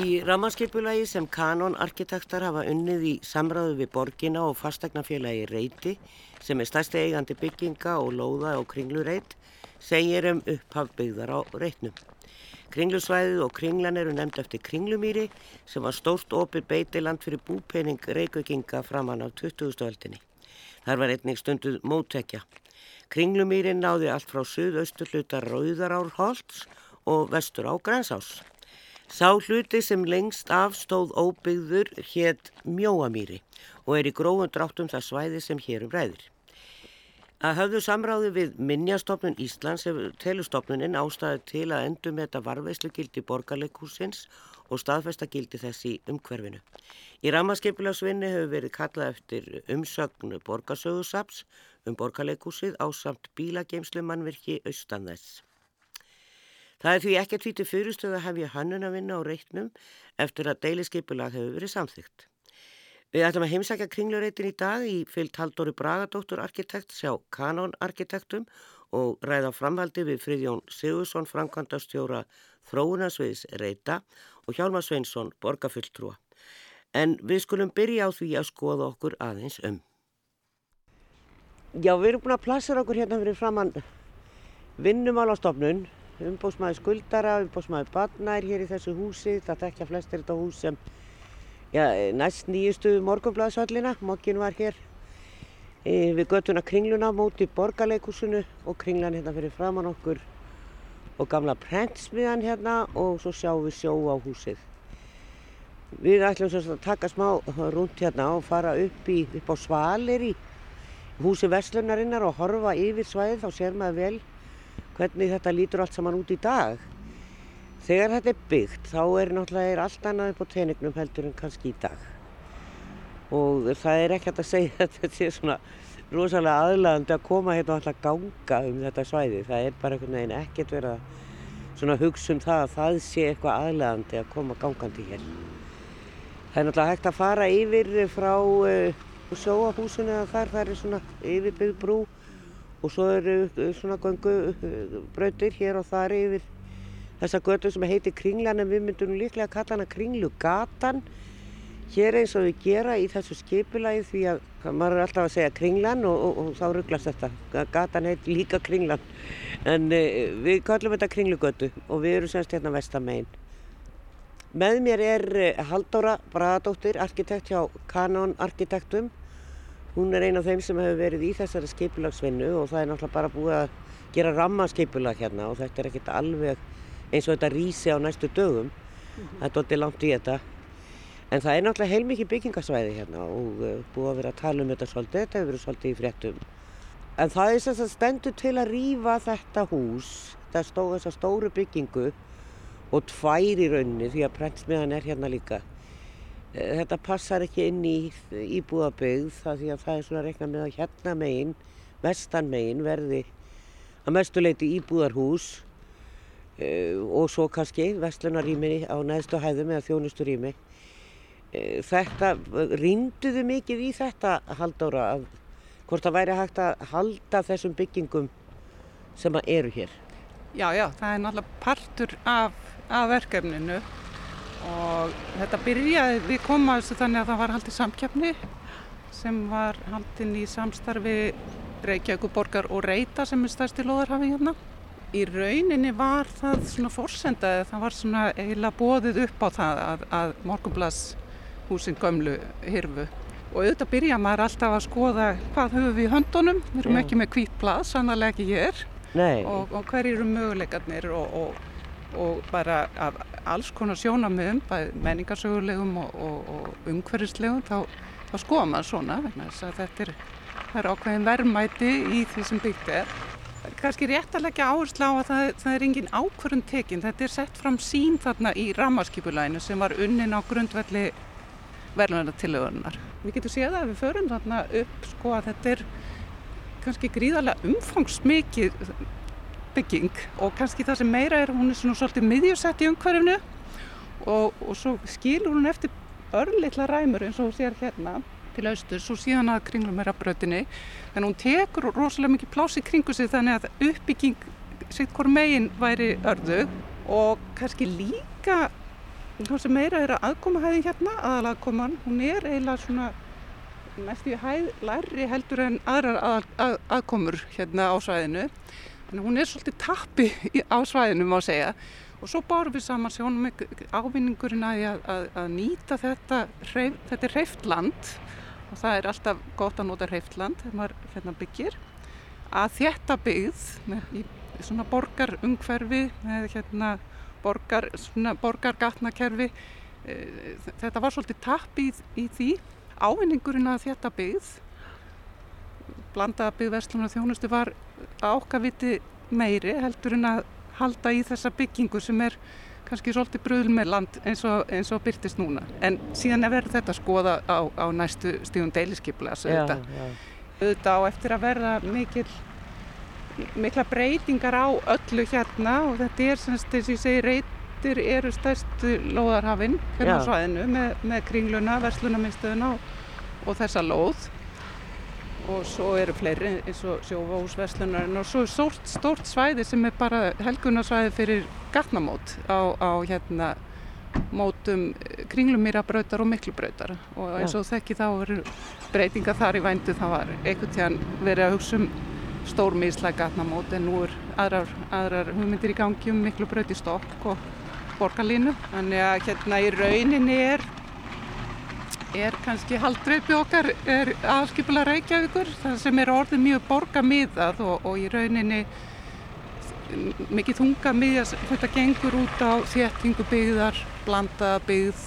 Í rammarskipulagi sem kanonarkitektar hafa unnið í samráðu við borgina og fastegnafélagi Reyti sem er stærsti eigandi bygginga og lóða og kringlureit segir um upphafbyggðar á reitnum. Kringlusvæðið og kringlan eru nefnd eftir kringlumýri sem var stórt opið beitiland fyrir búpening reykvikinga framann af 20. öldinni. Þar var einnig stunduð móttekja. Kringlumýrin náði allt frá suðaustur hluta Rauðarárholts og vestur á Grænsás. Sá hluti sem lengst af stóð óbyggður hétt Mjóamýri og er í grófum dráttum það svæði sem hérum ræðir. Að höfðu samráði við Minjastofnun Íslands hefur telustofnunin ástæði til að endur með þetta varveislu gildi borgarleikúsins og staðfesta gildi þessi umhverfinu. Í rammaskeipilagsvinni hefur verið kallað eftir umsögnu borgarsögusaps um borgarleikúsið á samt bílageimslu mannverki austanðess. Það er því ekkert fyrir fyrirstöðu að hefja hannun að vinna á reitnum eftir að deiliskeipula hefur verið samþygt. Við ætlum að heimsækja kringlureitin í dag í fyllt Haldóri Bragadóttur arkitekt sjá kanonarkitektum og ræða framhaldi við Fridjón Sigursson framkvæmdastjóra Þróunarsviðs Reita og Hjálmar Sveinsson borgarfulltrúa. En við skulum byrja á því að skoða okkur aðeins um. Já, við erum búin að plassera okkur hérna fyrir framann vinnumálastofnun umbósmaður skuldara, umbósmaður barnær hér í þessu húsi. Það tekja flestir þetta hús sem já, næst nýjustu morgunblæðsvallina. Mokkin var hér e, við göttuna kringluna móti borgarleikúsinu og kringlan hérna fyrir framann okkur og gamla prentsmiðan hérna og svo sjáum við sjó á húsið. Við ætlum svo að taka smá rúnt hérna og fara upp, í, upp á svalir í húsi verslunarinnar og horfa yfir svæðið, þá sér maður vel hvernig þetta lítur allt saman út í dag. Þegar þetta er byggt þá er náttúrulega allt annað upp á tenignum heldur en kannski í dag. Og það er ekkert að segja að þetta sé svona rosalega aðlæðandi að koma hérna og alltaf ganga um þetta svæði. Það er bara einhvern veginn ekkert verið að hugsa um það að það sé eitthvað aðlæðandi að koma gangandi hér. Það er náttúrulega hægt að fara yfir frá uh, sjóahúsinu eða þar, það er svona yfirbyggð brú og svo eru uh, svona gangubrautir hér og þar yfir þessa götu sem heitir Kringlan en við myndum líklega að kalla hana Kringlugatan. Hér eins og við gera í þessu skipulagi því að maður er alltaf að segja Kringlan og, og, og þá rugglast þetta. Gatan heit líka Kringlan. En uh, við kallum þetta Kringlugötu og við erum semst hérna vestamegin með mér er Haldóra Bragadóttir arkitekt hjá Canon Arkitektum Hún er eina af þeim sem hefur verið í þessari skipulagsvinnu og það er náttúrulega bara búið að gera rammaskipulag hérna og þetta er ekkert alveg eins og þetta rýsi á næstu dögum. Mm -hmm. Það er doldið langt í þetta. En það er náttúrulega heilmikið byggingasvæði hérna og uh, búið að vera að tala um þetta svolítið, þetta hefur verið svolítið í fréttum. En það er sem stendur til að rýfa þetta hús, stóð þessa stóru byggingu og tvær í raunni því að prentsmiðan er hérna líka. Eh, þetta passar ekki inn í íbúðabögð það því að það er svona reikna með að hérna megin, vestan megin verði að mestuleiti íbúðarhús uh, og svo kannski vestlunarími á neðstu hæðum eða þjónusturými. Uh, þetta, rýnduðu mikið í þetta haldóra að hvort það væri hægt að halda þessum byggingum sem að eru hér? Já, já, það er náttúrulega partur af, af verkefninu og þetta byrjaði, við komum að þessu þannig að það var haldið samkjöfni sem var haldinn í samstarfi Reykjavíkuborgar og Reita sem er stærsti loðarhafi hérna. Í rauninni var það svona fórsendaði, það var svona eiginlega bóðið upp á það að, að morgunblasshúsin gömlu hirfu og auðvitað byrja maður alltaf að skoða hvað höfum við í höndunum, við erum Já. ekki með hvít blad, sannlega ekki er og, og hver eru möguleikarnir og, og og bara af alls konar sjónamöðum, menningarsögulegum og, og, og umhverfislegum, þá, þá skoða maður svona þess að þetta er, er ákveðin verðmæti í því sem byggt er. Kanski rétt að leggja áherslu á að það, það er engin ákvörðun tekinn, þetta er sett fram sín þarna í rammarskipulæinu sem var unnin á grundvelli verðlunartillögunar. Við getum séð að við förum þarna upp sko að þetta er kannski gríðarlega umfangsmikið bygging og kannski það sem meira er hún er svona svolítið miðjusett í umhverfnu og, og svo skilur hún eftir örlittla ræmur eins og sér hérna til austur svo síðan að kringlum er að brötinni en hún tekur rosalega mikið plási kringu sig þannig að uppbygging sitt hvort megin væri örðu og kannski líka þá sem meira er að aðkomahæðin hérna, aðalaðkoman, hún er eiginlega svona næstu í hæð lærri heldur en aðrar að, að, aðkomur hérna á svæðinu. Þannig hún er svolítið tappi á svæðinu má segja. Og svo bárum við saman sjónum ávinningurinn að, að, að nýta þetta, hreif, þetta er hreiftland og það er alltaf gott að nota hreiftland þegar maður hérna byggir. Að þetta byggð með, í svona borgarungferfi með hérna borgar, svona borgargatnakerfi. E, þetta var svolítið tapp í, því. Ávinningurinn að þetta byggð blandaða byggð Vestlunar þjónustu var ákaviti meiri heldur en að halda í þessa byggingu sem er kannski svolítið bröðl með land eins og, eins og byrtist núna. En síðan er verið þetta að skoða á, á næstu stíðum deiliskypla. Þetta á eftir að verða mikil, mikla breytingar á öllu hérna og þetta er sem ég segi reytir eru stærstu lóðarhafinn hérna á svæðinu með, með kringluna, verslunarminnstöðuna og, og þessa lóð og svo eru fleiri eins og sjófáhúsverslunarinn og svo er stórt, stórt svæði sem er bara helgunarsvæði fyrir gatnamót á, á hérna mótum kringlumýrabrautar og miklubrautar. Og eins og þekki þá eru breytinga þar í væntu það var einhvern tíðan verið að hugsa um stórmísla gatnamót en nú er aðrar, aðrar hugmyndir í gangi um miklubraut í stokk og borgarlínu. Þannig að hérna í rauninni er er kannski haldreipi okkar er aðskipula Reykjavíkur það sem er orðið mjög borgamiðað og, og í rauninni mikið þunga miðja þetta gengur út á þéttingu byggðar, blandaða byggð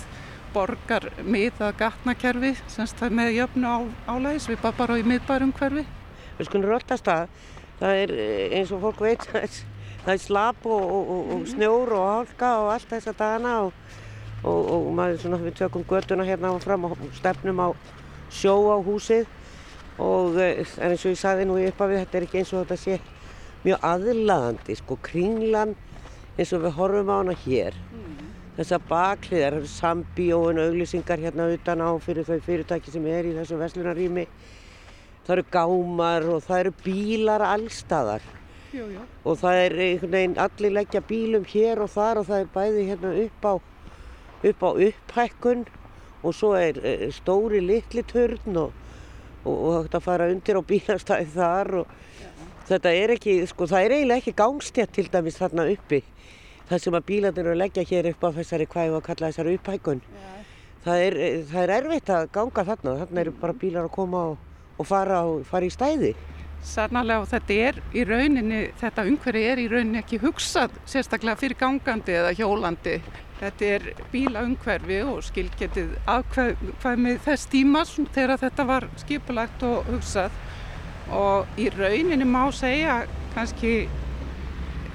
borgar miðað gatnakerfi semst það með jöfnu á, álægis við bara í miðbærum hverfi. Við skulum röldast að það er eh, eins og fólk veit það er slap og, og, og snjór og hálka og allt þess að dana og og, og maður svona, við tökum göduna hérna fram og stefnum á sjó á húsið og eh, en eins og ég saði nú í uppafið þetta er ekki eins og þetta sé mjög aðlaðandi sko kringlan eins og við horfum á hana hér mm. þessar bakliðar, sambíóin auglýsingar hérna utan á fyrir þau fyrirtæki sem er í þessu veslunarími það eru gámar og það eru bílar allstaðar jú, jú. og það er einhvern veginn allir leggja bílum hér og þar og það er bæði hérna upp á upp á upphækkun og svo er eh, stóri litli törn og, og, og hægt að fara undir á bílastæði þar og Já. þetta er ekki, sko það er eiginlega ekki gangstjætt til dæmis þarna uppi. Það sem að bílandir eru að leggja hér upp á þessari hvað ég var að kalla þessari upphækkun. Það er, eh, það er erfitt að ganga þarna, þarna eru bara bílar að koma og, og fara, fara í stæði. Sannarlega og þetta er í rauninni, þetta umhverfi er í rauninni ekki hugsað sérstaklega fyrir gangandi eða hjólandi Þetta er bílaungverfi og skilgetið afkvæmið þess tímas þegar þetta var skipulagt og hugsað. Og í rauninni má segja kannski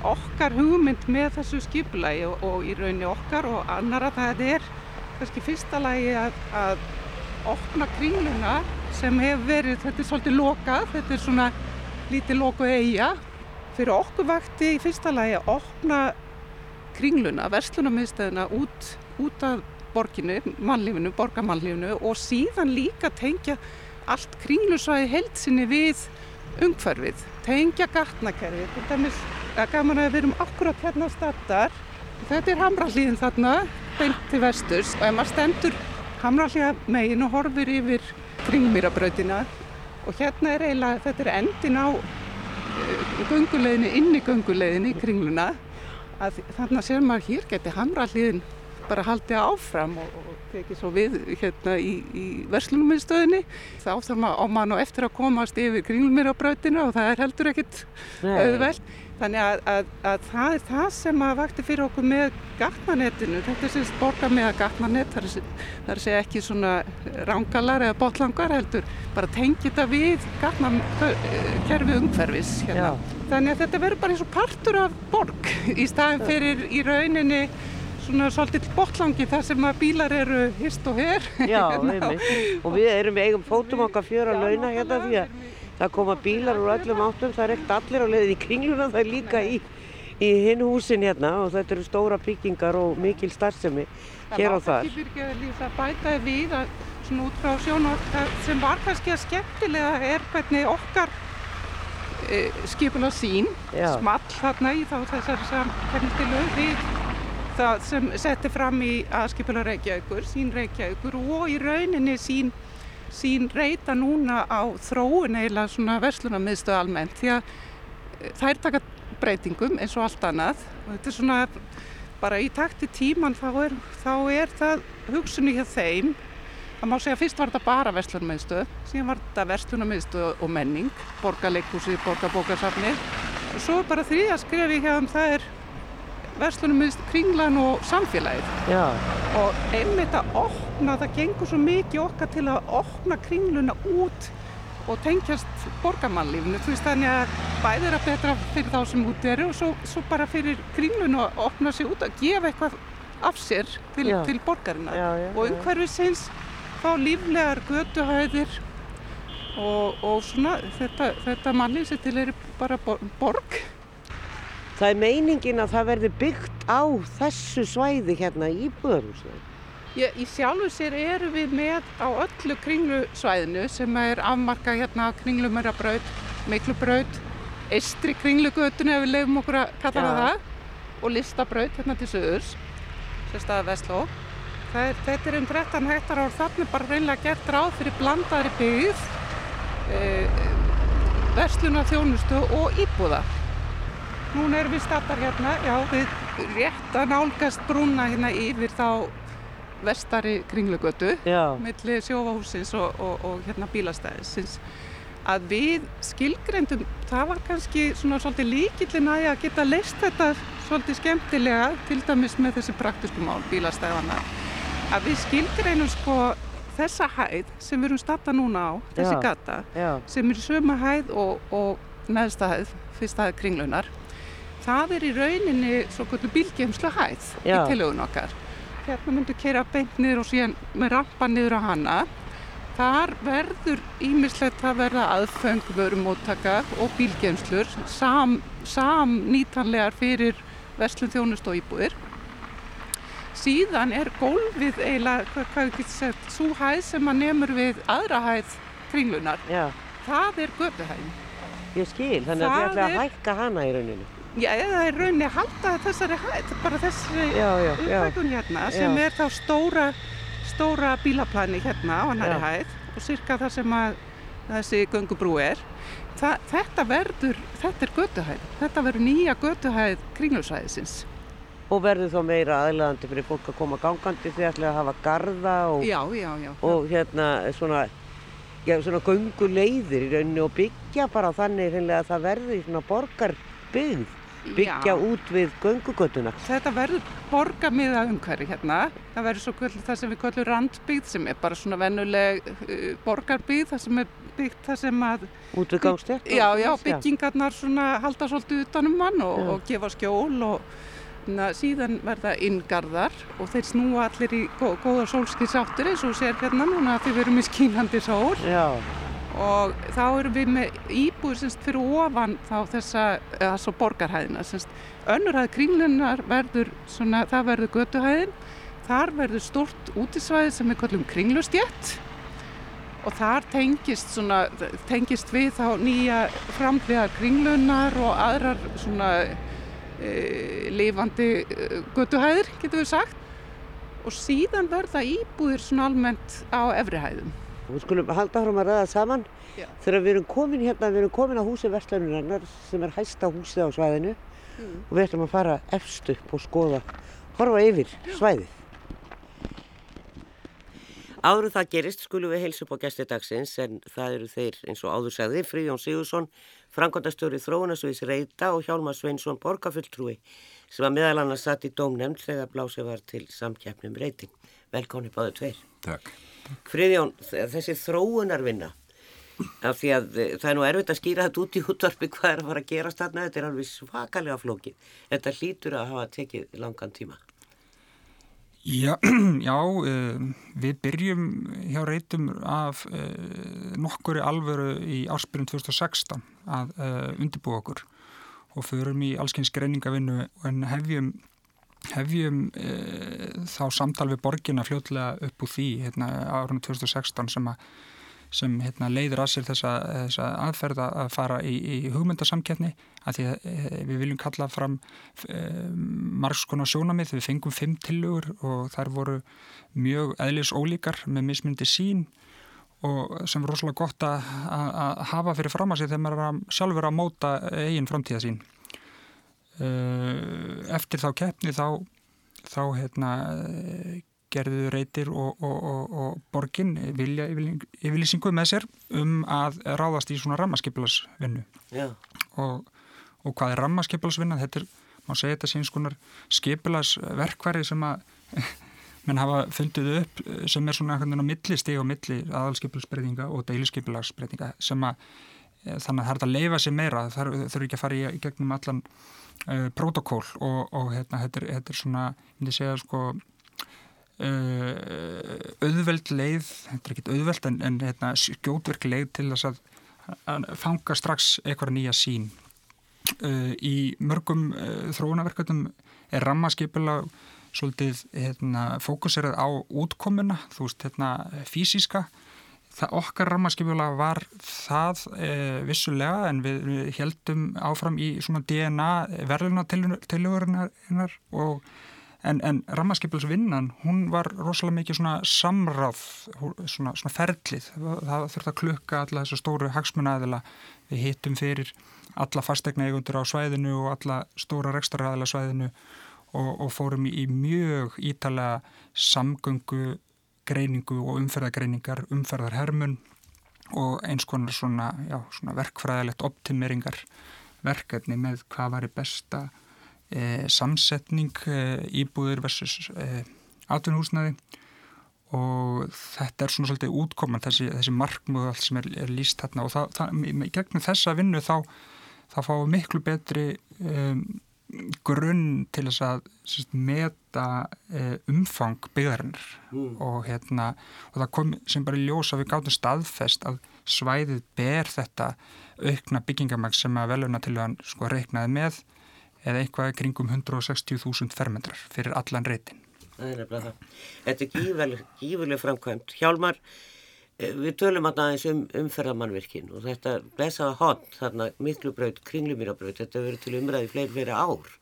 okkar hugmynd með þessu skipulagi og, og í rauninni okkar og annara það er kannski fyrsta lagi að, að opna kringluna sem hefur verið, þetta er svolítið lokað, þetta er svona lítið lokuð eiga fyrir okkur vakti í fyrsta lagi að opna kringluna, verslunarmiðstöðuna út, út af borginu, mannlífinu, borgamannlífinu og síðan líka tengja allt kringlusvæði heilsinni við umhverfið, tengja gatnakerfi, þetta er gaman að við erum akkurat hérna á startar, þetta er Hamrallíðin þarna, beint til vesturs. Og ef maður stendur Hamrallíða megin og horfir yfir kringmýrabrautina og hérna er eiginlega, þetta er endin á eh, gunguleginni, inni gunguleginni í kringluna að þannig að sér maður hér geti hamralliðin bara haldið áfram og tekið svo við hérna í, í verslunuminstöðinni þá þarf maður á mann og eftir að komast yfir kringlumir á brautinu og það er heldur ekkit auðveld þannig að, að, að það er það sem að vakti fyrir okkur með gatnanettinu þetta er sérst borga með að gatnanett það er, það segja ekki svona rángalar eða botlangar heldur. Bara tengið þetta við gatnakerfi umhverfis hérna. þannig að þetta verður bara eins og partur af borg í staðin fyrir í rauninni svona svolítið botlangi þar sem að bílar eru hist og her Já, og við erum eigum fótum okkar fjöra launa hérna því að það koma bílar úr öllum áttum, það er ekkert allir á leiðin í kringluna, það er líka í, í hinn húsin hérna og þetta eru stóra byggingar og mikil starfsemi hér og þar. Það má ekki að bæta við að svona út frá sjónu sem var kannski að skemmtilega er hvernig okkar e, skipula sín, Já. small þarna í þá þessari samkennistilu við það sem setti fram í aðskipula Reykjavíkur, sín Reykjavíkur og í rauninni sín, sín reyta núna á þróun eiginlega svona verslunarmiðstöð almennt. Því að eh, þær taka breytingum eins og allt annað og þetta er svona bara í takti tíman þá er, þá er það hugsunni hjá þeim. Það má segja fyrst var þetta bara verslunarmiðstöð síðan var þetta verslunarmiðstöð og menning borgarleikúsi, borgarbókarsafni og svo bara þrýja skrefi hjá þeim það er verslunum með kringlan og samfélagið. Já. og einmitt að opna, það gengur svo mikið okkar til að opna kringluna út og tengjast borgamannlífinu, þú veist þannig að bæðir að betra fyrir þá sem út eru og svo, svo bara fyrir kringluna að opna sig út að gefa eitthvað af sér til, til borgarina já, já, og umhverfisins fá líflegar götuhæðir og, og svona þetta, þetta mannlýsi til er bara borg Það er meiningin að það verði byggt á þessu svæði hérna í Búðarhúsinu. Í sjálfu sér eru við með á öllu kringlusvæðinu sem er afmarka hérna kringlumörabraut, miklubraut, eistri kringlugötunu ef við lefum okkur að kalla það það og listabraut hérna til söðurs, sérstæða Vestló. Er, þetta er um 13 hektar og þannig bara reynilega gert ráð fyrir blandaðri byggð, e, verslunar þjónustu og íbúða. Núna erum við stattar hérna, já, við rétt að nálgast brúna hérna yfir þá vestari kringlugötu millir sjófahúsins og, og, og hérna bílastæðisins. Að við skilgreyndum, það var kannski svona svolítið líkillin að að geta leist þetta svolítið skemmtilega til dæmis með þessi praktisku mál bílastæðana að við skilgreyndum sko þessa hæð sem við erum starta núna á, þessi já, gata já. sem er söma hæð og, og neðsta hæð, fyrsta hæð kringlunar það er í rauninni svo bílgeimslu hæð í tilögun okkar. Hérna myndu keira beint niður og síðan með rampa niður á hana. Þar verður ímislegt að verða aðfeng vörumóttaka og bílgeimslur sam, sam nýtanlegar fyrir vestlum þjónust og íbúðir. Síðan er gólfið eiginlega, hvað, hvað getur sett, svo hæð sem að nefnur við aðra hæð kringlunar. Já. Það er göduhæð. Ég skil, þannig að þið ætla að hækka hana í rauninu. Já, eða í rauninni halda þessari hætt, bara þessari upphækun hérna sem já. er þá stóra, stóra bílaplani hérna á hannari hætt og cirka það sem að þessi gungubrú er. Þa, þetta verður, þetta er götuhæð, þetta verður nýja götuhæð kringlusæðisins. Og verður þá meira aðlæðandi fyrir fólk að koma gangandi því að hafa garda og, já, já, já, og hérna svona, svona gunguleiðir í rauninni og byggja bara þannig að það verður svona borgarbyggð byggja Já. út við göngugötuna. Þetta verður borgarmiða umhverfi hérna. Það verður svo kvöld það sem við kvöldum randbyggð sem er bara svona vennuleg uh, borgarbyggð það sem er byggt það sem að... Út við gangstjart? Já, já, byggingarnar svona halda svolítið utanum mann og, og gefa skjól og na, síðan verða inngarðar og þeir snúa allir í góða sólskilsáttur eins og sér hérna núna að við verum í skínandi sól. Já og þá erum við með íbúður semst fyrir ofan þá þessa, eða svo borgarhæðina. Semst önnurhæð kringlunar verður svona, það verður götuhæðin. Þar verður stort útisvæði sem við kallum kringlustjett. Og þar tengist svona tengist við þá nýja framlega kringlunar og aðrar svona e, lifandi e, götuhæðir getur við sagt. Og síðan verða íbúðir svona almennt á efrihæðum Við skulum halda fram að ræða saman Já. þegar við erum komin hérna, við erum komin á húsi Vestlænurinnar sem er hæsta húsið á svæðinu mm. og við ætlum að fara efstu på skoða, horfa yfir svæðið. Áður það gerist skulum við heilsa upp á gæsti dagsins en það eru þeir eins og áður segði Fríðjón Sigursson, Frankondastjóri Þróunasvís Reita og Hjálmar Sveinsson Borgafulltrúi sem var meðal annars satt í dómnefnd þegar blásið var til samkjæfnum reyting. Velkonni báðu tveir. Takk. Friðjón, þessi þróunarvinna af því að eh, það er nú erfitt að skýra þetta út í útvarpi hvað er að fara að gera stanna þetta er alveg svakalega flókið. Þetta hlýtur að hafa tekið langan tíma. Já, já uh, við byrjum hjá reytum af uh, nokkuri alvöru í áspyrjum 2016 að undirbúa okkur og förum í allskyns greiningavinnu en hefjum hefjum e, þá samtal við borgina fljóðlega upp úr því hérna, árunum 2016 sem að sem hérna, leiður að sér þessa, þessa aðferða að fara í, í hugmyndasamkeppni að því að e, við viljum kalla fram e, margs konar sjónamið, við fengum fimm tilugur og þær voru mjög eðlis ólíkar með mismundi sín og sem er rosalega gott að, að hafa fyrir fram að sig þegar maður sjálfur að móta eigin framtíða sín. E, eftir þá keppni þá, þá hérna, gerðu reytir og, og, og, og borgin vilja yfirlýsingu með sér um að ráðast í svona rammaskipilarsvinnu og hvað er rammaskipilarsvinna? Þetta er, má segja þetta síns konar skipilarsverkværi sem að menn hafa fundið upp sem er svona milli steg og milli aðalskipilarsbreytinga og deilisskipilarsbreytinga sem að eh, þannig að það er að leifa sér meira það þurfi ekki að fara í gegnum allan uh, eh, protokól og hérna, þetta, er, þetta er svona, ég myndi segja sko Uh, auðveld leið, þetta er ekkit auðveld en, en hérna, skjótverk leið til þess að, að fanga strax eitthvað nýja sín uh, í mörgum þróunaverkefnum er rammaskipula svolítið hérna, fókuserað á útkomuna, þú veist, hérna, fysiska okkar rammaskipula var það vissulega en við, við heldum áfram í svona DNA og En, en rammarskipilsvinnan, hún var rosalega mikið svona samráð, svona, svona ferlið. Það þurfti að klukka alla þessu stóru hagsmunnaðila. Við hittum fyrir alla fastegna eigundur á svæðinu og alla stóra rekstaraðila svæðinu og, og fórum í mjög ítalega samgöngu, greiningu og umferðagreiningar, umferðarhermun og eins konar svona, já, svona verkfræðilegt optimeringar verkefni með hvað var í besta e, samsetning e, íbúðir versus e, atvinnhúsnaði og þetta er svona svolítið útkoman þessi, þessi markmöðu allt sem er, er líst þarna. Og það, það, gegnum þessa vinnu þá, þá við miklu betri um, grunn til þess að sérst, meta uh, umfang byggðarinnar mm. og, hérna, og það kom sem bara í ljós að við gáttum staðfest að svæðið ber þetta aukna byggingamæk sem að veluna til að sko reiknaði með eða eitthvað kringum 160.000 fermetrar fyrir allan reytin. Það er nefnilega það. Þetta er gífurlega, framkvæmt. Hjálmar, við tölum aðeins um umferðamannvirkin og þetta blessaða hot, þarna miklubraut, kringlumýrabraut, þetta verður til umræði fleiri, fleiri ár.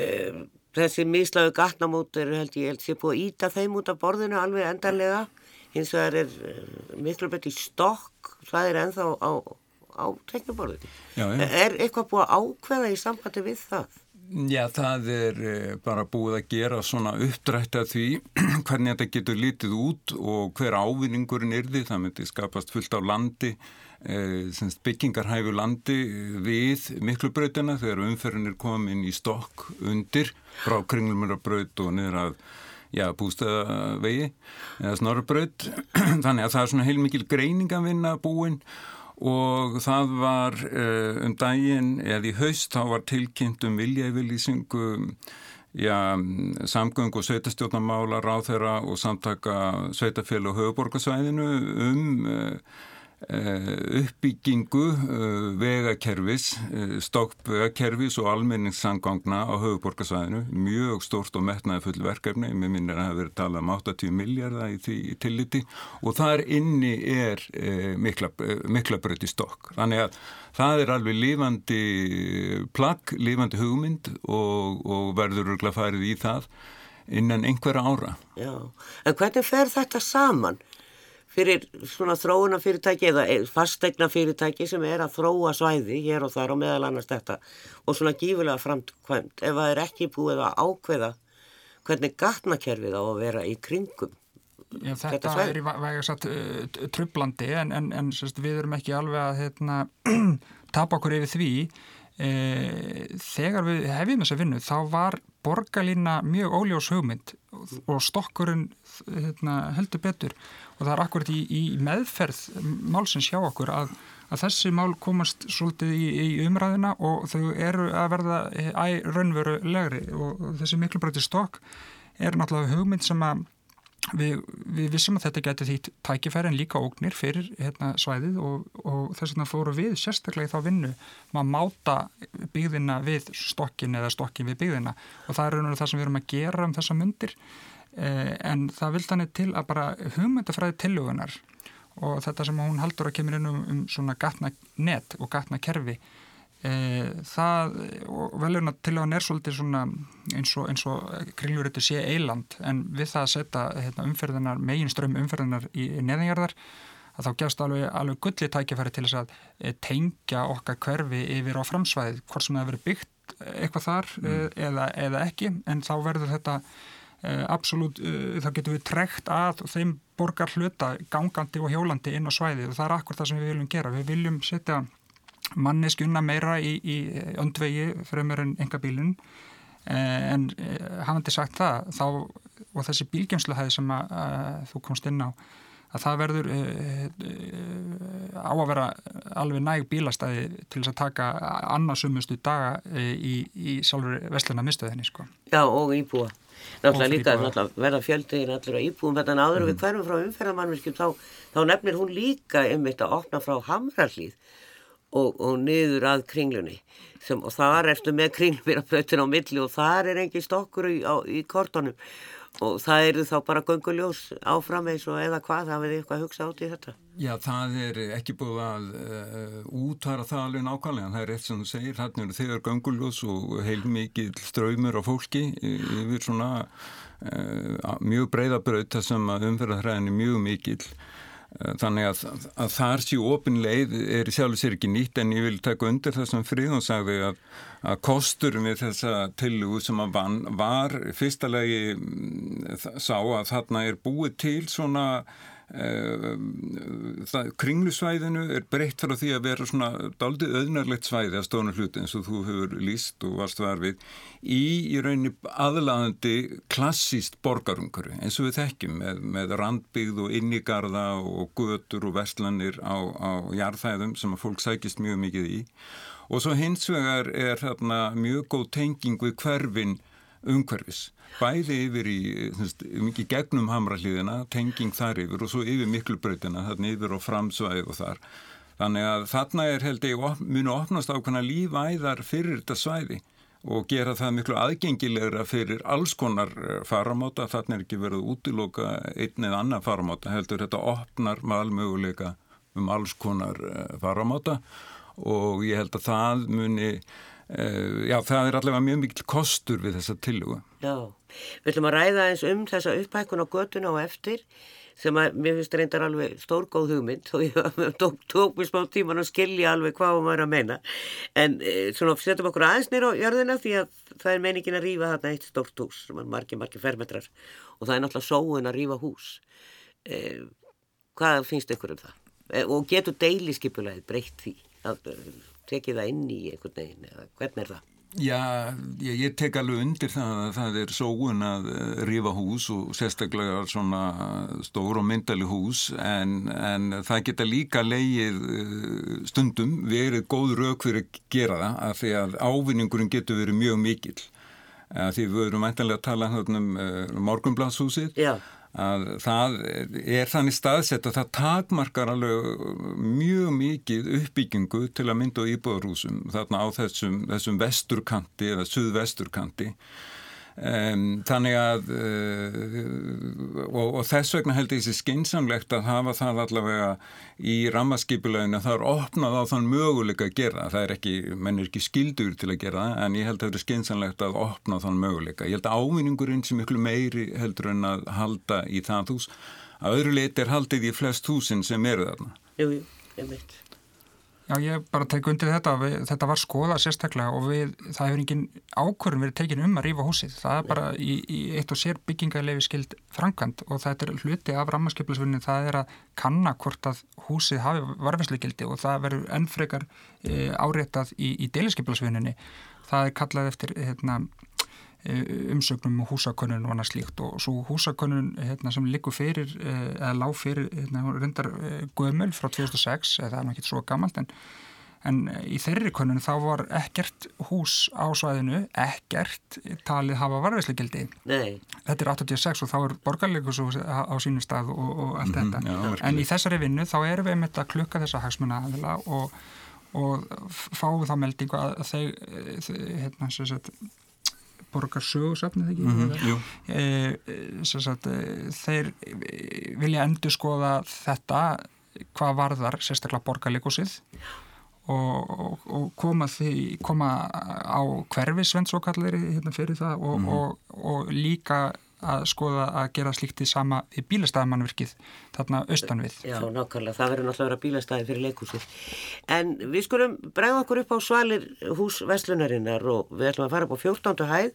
Eh, þessi mislaðu gatnamót eru held ég held sé búið að íta þeim út af borðinu alveg endanlega. Hins vegar er eh, miklubraut í stokk, það er enþá á á tekniborðinu. Er eitthvað búið að ákveða í sambandi við það? Já, það er eh, bara búið að gera svona uppdrætt að því hvernig þetta getur lítið út og hver ávinningurinn er því. Það myndi skapast fullt á landi, eh, byggingarhæfu landi við miklubrautina þegar umferðin er komin í stokk undir frá kringlumurabraut og niður að já, bústæðavegi eða snorrabraut. Þannig að það er svona heilmikil greiningavinna búinn og það var uh, um daginn eða í haust þá var tilkynnt um viljæfylýsingu samgöng og sveitastjórnamála ráþeira og samtaka sveitafélag og höfuborgarsvæðinu um uh, Eh, uppbyggingu eh, vegakerfis, eh, stokkvegakerfis og almenningssangangna á höfuborgarsvæðinu, mjög stórt og metnaði full verkefni, mér minnir að það hefur verið talað um 80 miljardar í því tilliti og þar inni er mikla, mikla bröti stokk. Þannig að það er alveg lífandi plagg, lífandi hugmynd og, og verður örgla farið í það innan einhverja ára. Já, en hvernig fer þetta saman? Fyrir svona þróuna fyrirtæki eða fastegna fyrirtæki sem er að þróa svæði hér og þar og meðal annars þetta og svona gífulega framkvæmt ef það er ekki búið að ákveða hvernig gatnakerfið á að vera í kringum Já, þetta, þetta er í vægarsat uh, trublandi en, en, en sérst, við erum ekki alveg að hérna, tapa okkur yfir því. E, þegar við hefðum þessa vinnu þá var borgarlína mjög óljós hugmynd og stokkurinn hérna, heldur betur og það er akkurat í, í meðferð málsins hjá okkur að, að þessi mál komast svolítið í, í umræðina og þau eru að verða æ raunveru legri og þessi miklubröti stokk er náttúrulega hugmynd sem að við, við vissum að þetta getur því tækifæri en líka ógnir fyrir hérna, svæðið og, og þess vegna fóru við sérstaklega í þá vinnu maður máta byggðina við stokkin eða stokkin við byggðina. Og það er raunveru það sem við erum að gera um þessa myndir Eh, en það vild hann til að bara hugmyndafræði tillugunar og þetta sem hún haldur að kemur inn um, um svona gatna net og gatna kerfi e, það og velurna til að hann er svolítið svona eins og, og kringlurötu sé eiland en við það að setja hérna, umferðinar, megin strömm umferðinar í, í neðingarðar að þá gefst alveg, alveg gulli tækifæri til þess að e, tengja okkar hverfi yfir á framsvæðið, hvort sem það verið byggt eitthvað þar mm. Eða, eða ekki en þá verður þetta absolutt, uh, þá getum við trekt að þeim borgar hluta gangandi og hjólandi inn á svæði og það er akkur það sem við viljum gera. Við viljum setja manneskjuna meira í, í öndvegi fremur en enga bílun uh, en hafandi sagt það þá, og þessi bílgjumsluhæði sem að, að þú komst inn á að það verður á að vera alveg næg bílastæði til þess að taka annarsumustu daga í, í sjálfur vestluna mistöðinni sko. Já og íbúa náttúrulega líka náttúrulega verða fjöldegin allir á íbúum þetta en áður mm. við hverjum frá umferðamannvirkjum þá, þá nefnir hún líka þetta að opna frá Hamrallíð og, og niður að kringlunni Sem, og þar ertu með kringlbyrjapötin á milli og þar er engi stokkur í, á, í kortonum og það eru þá bara gunguljós áfram eins og eða hvað, það verður eitthvað að hugsa át í þetta. Já, það er ekki búið að uh, útvara það alveg nákvæmlega. Það er eitt sem þú segir, þannig að þegar gunguljós og heilmikið ströymur á fólki yfir svona uh, mjög breyðabraut þar sem umferðarhræðin er mjög mikil Eh, þannig að, að þar séu ofinleið er í sjálf sér ekki nýtt en ég vil taka undir það sem Fríðun sagði að, að kosturum við þessa tillugu sem að vann var fyrsta legi mm, sá að þarna er búið til svona það, kringlusvæðinu er breytt frá því að vera svona daldið öðnarlegt svæði að stóna hluti eins og þú hefur líst og varst var við í í rauninni aðlaðandi klassíst borgarunguru eins og við þekkjum með, með randbyggð og innigarða og götur og verslanir á, á jarðhæðum sem að fólk sækist mjög mikið í. Og svo hins vegar er þarna mjög góð tenging við hverfin umhverfis. Bæði yfir í, mikið gegnum hamralíðina, tenging þar yfir og svo yfir miklubrautina, þarna yfir og framsvæð og þar. Þannig að þarna er held ég muni opnast ákveðna lífæðar fyrir þetta svæði og gera það miklu aðgengilegra fyrir alls konar eh, faramáta, þarna er ekki verið útiloka einn eða annan faramáta, heldur þetta opnar malmöguleika um alls konar eh, faramáta og ég held að það muni já, það er allavega mjög mikil kostur við þessa tiluga. Já, við ætlum að ræða eins um þessa upphækkun á göttuna og eftir sem að mér finnst reyndar alveg stórgóð hugmynd og ég tók, tók mér smá tíman að skilja alveg hvað maður að meina en uh, svona setjum okkur aðeins nýra á jörðina því að það er meiningin að rýfa þarna eitt stórt hús sem er margir, margir fermetrar og það er náttúrulega sóun að rýfa hús. Uh, hvað finnst ykkur um það? Og getur deiliskypulegið breytt því að tekið það inn í einhvern veginn eða hvernig er það? Já, ég, ég tek alveg undir það að það er sóun að eh, rífa hús og sérstaklega svona stór og myndali hús en, en það geta líka leið eh, stundum verið góð rauk fyrir að gera það af því að ávinningurinn getur verið mjög mikil. Því við verum mæntilega að tala um eh, morgunbladshúsið. Já að það er þannig staðsett að það takmarkar alveg mjög mikið uppbyggingu til að mynda á íbúðarhúsum þarna á þessum, þessum vesturkanti eða suðvesturkanti Um, þannig að uh, og, og þess vegna held ég þessi skinsamlegt að hafa það allavega í rammaskipuleginu að það er opnað á þann möguleika að gera. Það er ekki, menn er ekki skildur til að gera en ég held að það er skinsamlegt að opna þann möguleika, ég held að ávinningurinn sem miklu meiri heldur en að halda í það hús, að öðru leiti er haldið í flest húsin sem eru þarna. Jújú, ég veit Já, ég bara tek undir þetta, við, þetta var skoðað sérstaklega og við, það hefur engin ákvörðum verið tekin um að rýfa húsið. Það er bara í, í eitt og sér byggingarlefi skild frangand og það er hluti af rammarskiplusvinni, það er að kanna hvort að húsið hafi varfinsleikildi og það verður ennfrekar e, áréttað í, í deilisskiplusvinninni. Það er kallað eftir hérna, Eh, umsögnum og húsakönnun og annað slíkt. Og svo húsakönnun hérna, sem likur fyrir eh, eða lág fyrir hérna, rundar eh, gömul frá 2006 eða það er náttúrulega ekki svo gammalt en, en í þeirri könnun þá var ekkert hús á svæðinu ekkert talið hafa varveislegildi þetta er 86 og þá er borgarleikus á, á sínum stað og, og allt mm -hmm, þetta. já, en í þessari vinnu þá erum við með þetta klukka þessa hagsmuna aðila og, og fáum þá meldingu að þeir hérna sem sagt borgarsögursafnið ekki mm -hmm, e, sagt, þeir vilja endur skoða þetta hvað varðar sérstaklega borgarleikúsið og, og, og koma, því, koma á hverfisvend svo kallir hérna fyrir það og, mm. og líka að skoða að gera slíkt í sama í bílastæðamannverkið þarna austan við. Já, nákvæmlega, það verður náttúrulega að vera bílastæði fyrir leikúsið. En við skulum bregða okkur upp á svalir hús Vestlunarinnar og við ætlum að fara upp á 14. hæð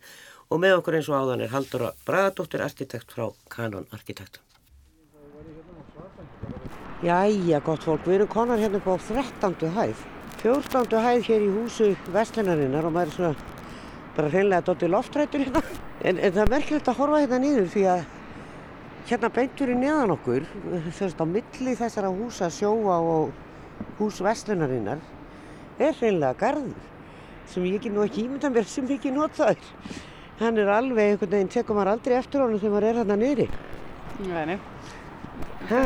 og með okkur eins og áðan er Haldur Bragadóttir, arkitekt frá Canon Arkitektum. Jæja, gott fólk, við erum konar hérna upp á 13. hæð. 14. hæð hér í húsu Vestlunarinnar og maður er svona bara hreinlega dotti loftrættur hérna. En, en það er merkilegt að horfa hérna niður því að hérna beintur í neðan okkur, þess að á milli þessara húsa sjóa og hús Vestlunarinnar er hreinlega garður sem ég ekki nú ekki ímynda mér sem ekki notaður. Hann er alveg einhvern veginn, tekum maður aldrei eftir honum þegar maður er hérna niðri. Nei, Hæ?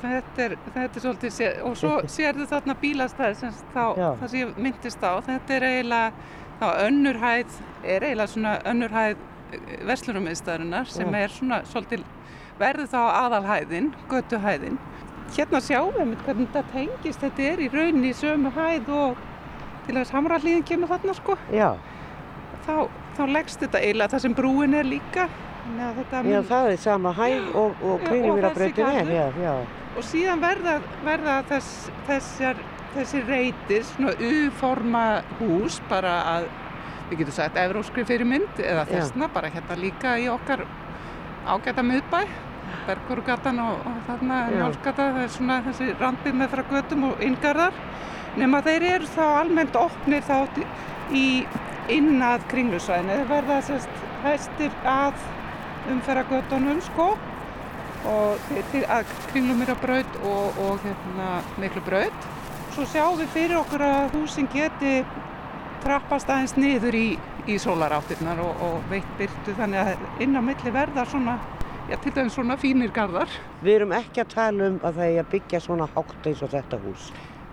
þetta er, þetta er svolítið, sé, og svo sérðu þarna bílastæði sem þá, það sem ég myndist á, þetta er eiginlega, þá önnur hæð, er eiginlega svona önnur hæð verslunumiðstæðurinnar sem er svona svolítið, verður þá aðalhæðin, götuhæðin. Hérna sjáum við hvernig þetta tengist, þetta er í rauninni í sömu hæð og til þess hamralíðin kemur þarna sko. Já, Þá, þá leggst þetta eiginlega það sem brúin er líka. Að þetta já, það er sama hæð og, og þessi er, já, já. og síðan verða, verða þess, þessar, þessi reytir svona U-forma hús bara að við getum sagt evróskri fyrir mynd eða Já. þessna bara hérna líka í okkar ágæta miðbæ Bergurugatan og, og þarna Já. Njálsgata það er svona þessi randið með frá götum og inngarðar nema þeir eru þá almennt opnir þá í inn að kringlusvæðinu þeir verða sérst hæstir að umferra göttunum sko og til, til að kringlumýrabraut og, og hérna, miklu braut. Svo sjáum við fyrir okkur að húsin geti trappast aðeins niður í, í sólaráttirnar og, og veitt byrtu þannig að inn á milli verða svona, já til dæmis svona fínir garðar. Við erum ekki að tala um að það er að byggja svona hátt eins og þetta hús.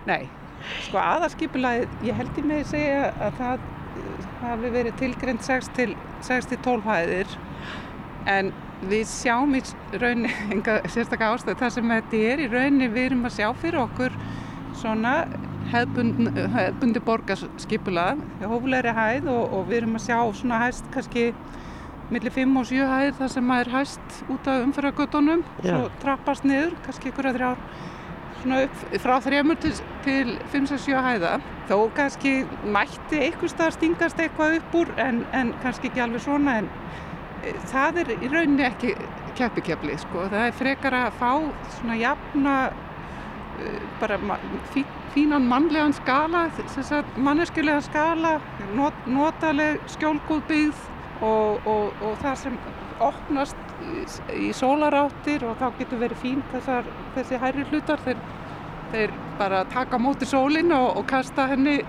Nei, sko aðarskipulagið, ég held ég með að segja að það eh, hafi verið tilgrind 6 til, 6 til 12 hæðir en við sjáum í rauninni enga sérstaklega ástæð þar sem þetta er í rauninni við erum að sjá fyrir okkur svona hefðbund, hefðbundi borgarskipulag. Hóflegri hæð og, og við erum að sjá svona hæst kannski millir 5 og 7 hæðir þar sem maður hæst út af umfyrragötunum Já. svo trappast niður, kannski ykkur að þrjár svona upp frá þremur til, til 5-7 hæða. Þó kannski mætti einhver stað stingast eitthvað upp úr en, en kannski ekki alveg svona en e, það er í rauninni ekki keppikepli sko, það er frekar að fá svona jafna bara fí, fínan mannlegan skala, manneskjulegan skala, not, notaleg skjólgóð byggð og, og, og það sem opnast í, í sólaráttir og þá getur verið fín þessar, þessi hærri hlutar þeir, þeir bara taka móti sólinn og, og kasta henni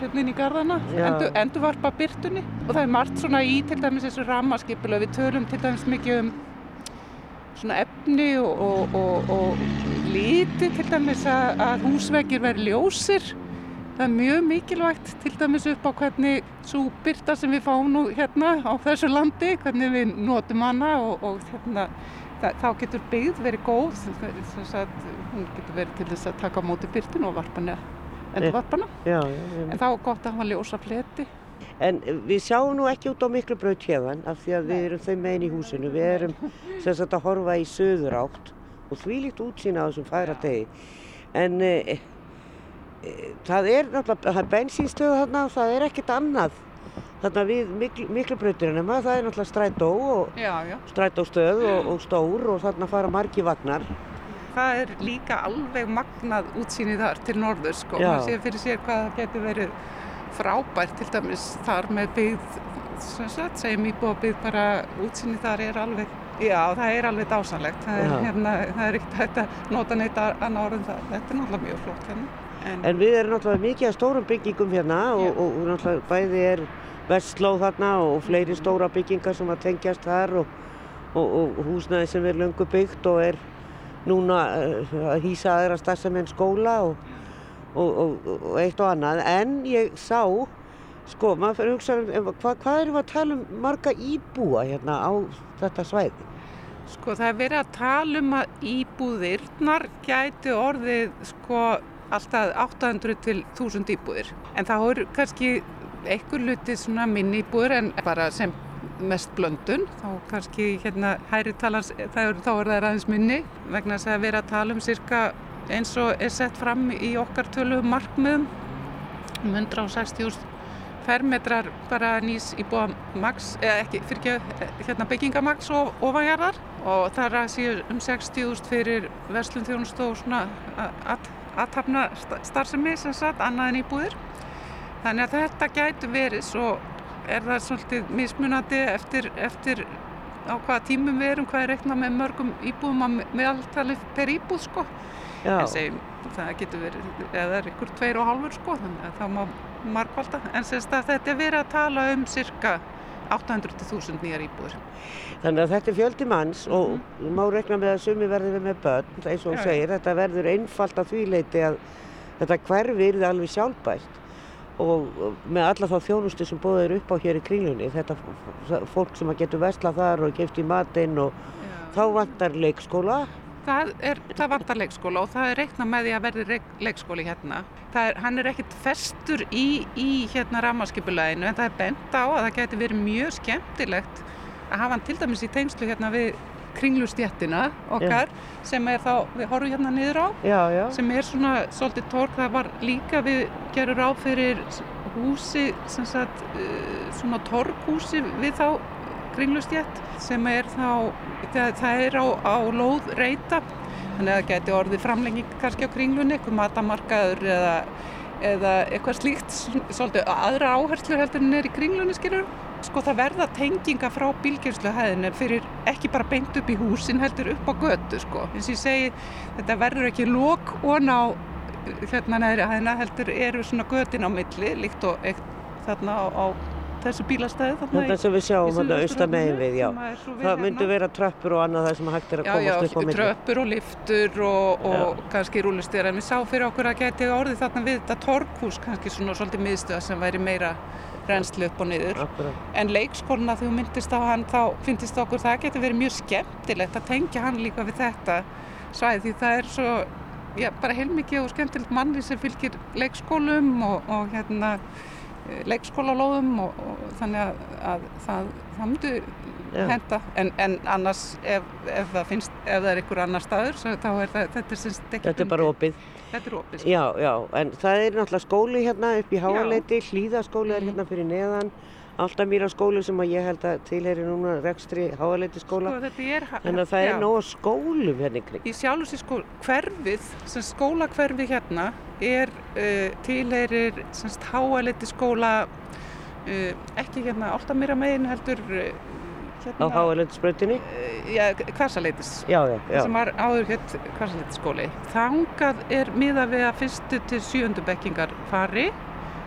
hérna inn í garðana, endur, endurvarpa byrtunni og það er margt svona í til dæmis þessu rammaskipulega, við tölum til dæmis mikið um svona efni og, og, og, og liti til dæmis að, að húsveggir veri ljósir. Það er mjög mikilvægt til dæmis upp á hvernig svo byrta sem við fáum nú hérna á þessu landi, hvernig við notum hana og, og hérna það, þá getur byggð verið góð þess að hún getur verið til þess að taka á móti byrtinu og varpana Já, já, já. en þá er gott að hafa ljósa fleti En við sjáum nú ekki út á miklu braut hérðan af því að við erum þau megin í húsinu. Við erum sem sagt að horfa í söður átt og því líkt útsýna á þessum færa degi. En e, e, það er náttúrulega, það er bensínstöðu þarna og það er ekkert annað þarna við miklu, miklu brautirinn það er náttúrulega strætó og Já, já. strætóstöð og, og stór og þarna fara margi vagnar. Það er líka alveg magnað útsýni þar til norður sko. Maður sé fyrir sér hvað það getur verið frábært til dæmis þar með byggð, sem sagt, segjum íbúa byggð bara útsýni þar er alveg, já það er alveg dásanlegt. Það er, hérna, það er ekkert hægt að nota neitt annað orðin það. Þetta er náttúrulega mjög flott hérna. En, En við erum náttúrulega mikið af stórum byggingum hérna og, og, og náttúrulega bæði er vestlóð þarna og fleiri stóra byggingar sem að tengjast þar og, og, og húsnæði sem er löngu byggt og er núna uh, að hýsa aðra starfsemi en skóla og, og, og, eitt og annað. En ég sá, sko, maður fyrir að hugsa um, hvað, hvað erum við að tala um marga íbúa hérna á þetta svæði? Sko það er verið að tala um að íbúðirnar gæti orðið sko alltaf 800 til 1000 íbúðir. En það voru kannski einhver luti svona minni íbúðir en bara sem mest blöndun. Þá kannski hérna hæri talans, þá er það aðeins minni vegna þess að vera að tala um cirka eins og er sett fram í okkar tölu markmiðum um 160.000 fermetrar bara nýs íbúa max, eða ekki, fyrir ekki, hérna byggingamax og ofanjarðar og það er að séu um 60.000 fyrir verslun þjónust og svona aðtapna starfsemi sem sagt, annað en íbúðir. Þannig að þetta gætu verið, svo er það svolítið mismunandi eftir, eftir á hvaða tímum við erum, hvað er reiknað með mörgum íbúðum að meðaltali per íbúð sko. En segjum, það getur verið, eða er ykkur tveir og hálfur sko, þannig að það má markvalda. En semst að þetta er verið að tala um cirka 800.000 nýjar íbúður. Þannig að þetta er fjöldi manns mm og mhm. má rekna með að sumi verður við með börn, eins og hún segir, þetta verður einfalt af því leiti að þetta hverfi er það alveg sjálfbært og með alla þá þjónustu sem bóðir upp á hér í kringlunni, þetta fólk sem getur vesla þar og gefst í matinn og Já. þá vantar leikskóla það, er, það vantar leikskóla og það er reikna með því að verði leikskóli hérna. Er, hann er ekkert festur í, í hérna ramaskipulæðinu en það er bent á að það getur verið mjög skemmtilegt að hafa hann til dæmis í tegnslu hérna við kringlustjættina okkar já. sem er þá, við horfum hérna niður á já, já. sem er svona svolítið tork, það var líka við gerum ráð fyrir húsi sagt, uh, svona torkhúsi við þá kringlustjætt sem er þá, það, það er á, á lóð reyta þannig að það geti orðið framlenging kannski á kringlunni, eitthvað matamarkaður eða, eða eitthvað slíkt svolítið aðra áherslur heldur en er í kringlunni skilur sko það verða tenginga frá bílgjörnsluhæðinu fyrir ekki bara beint upp í húsin heldur upp á götu sko. Eins og ég segi þetta verður ekki lók og ná hérna neðri hæðina heldur eru svona götin á milli líkt og eitt þarna á, á þessu bílastæði þetta sem við sjáum þetta austan megin við já. það hérna. vera tröppur og annað það sem hægt er að komast upp á milli tröppur og liftur og, og kannski rúlistir en við sá fyrir okkur að geti orðið þarna við þetta torkhús kannski svona svolítið miðstöða sem væri meira reynslu upp og niður Akkurat. en leikskóluna þegar þú myndist á hann þá finnist okkur það geti verið mjög skemmtilegt að tengja hann líka við þetta svæði því það er svo já, bara heilmikið og skemmtilegt manni sem fylgir leikskólum og, og hérna leikskólalóðum og, og þannig að, að það, það myndi Já. henda en, en annars ef, ef það finnst, ef það er einhver annar staður þá er það, þetta er semst ekki Þetta er bara opið Þetta er opið sko. Já, já, en það er náttúrulega skóli hérna upp í Háaleiti, hlýðaskóli er mhm. hérna fyrir neðan Aldamýra skóli sem að ég held að tilheri núna rekstri Háaleiti skóla sko, Þannig að það já. er nóga skólum hérna ykkur Í sjálfs í skóla, hverfið sem skólakverfið hérna er uh, tilherir háaleiti skóla uh, ekki hérna Áltamýra megin heldur uh, hérna, á háaleitisbröðinni? Já, Kvarsaleitis sem var áður hér Kvarsaleitisskóli Þangað er miða við að fyrstu til sjöndu bekkingar fari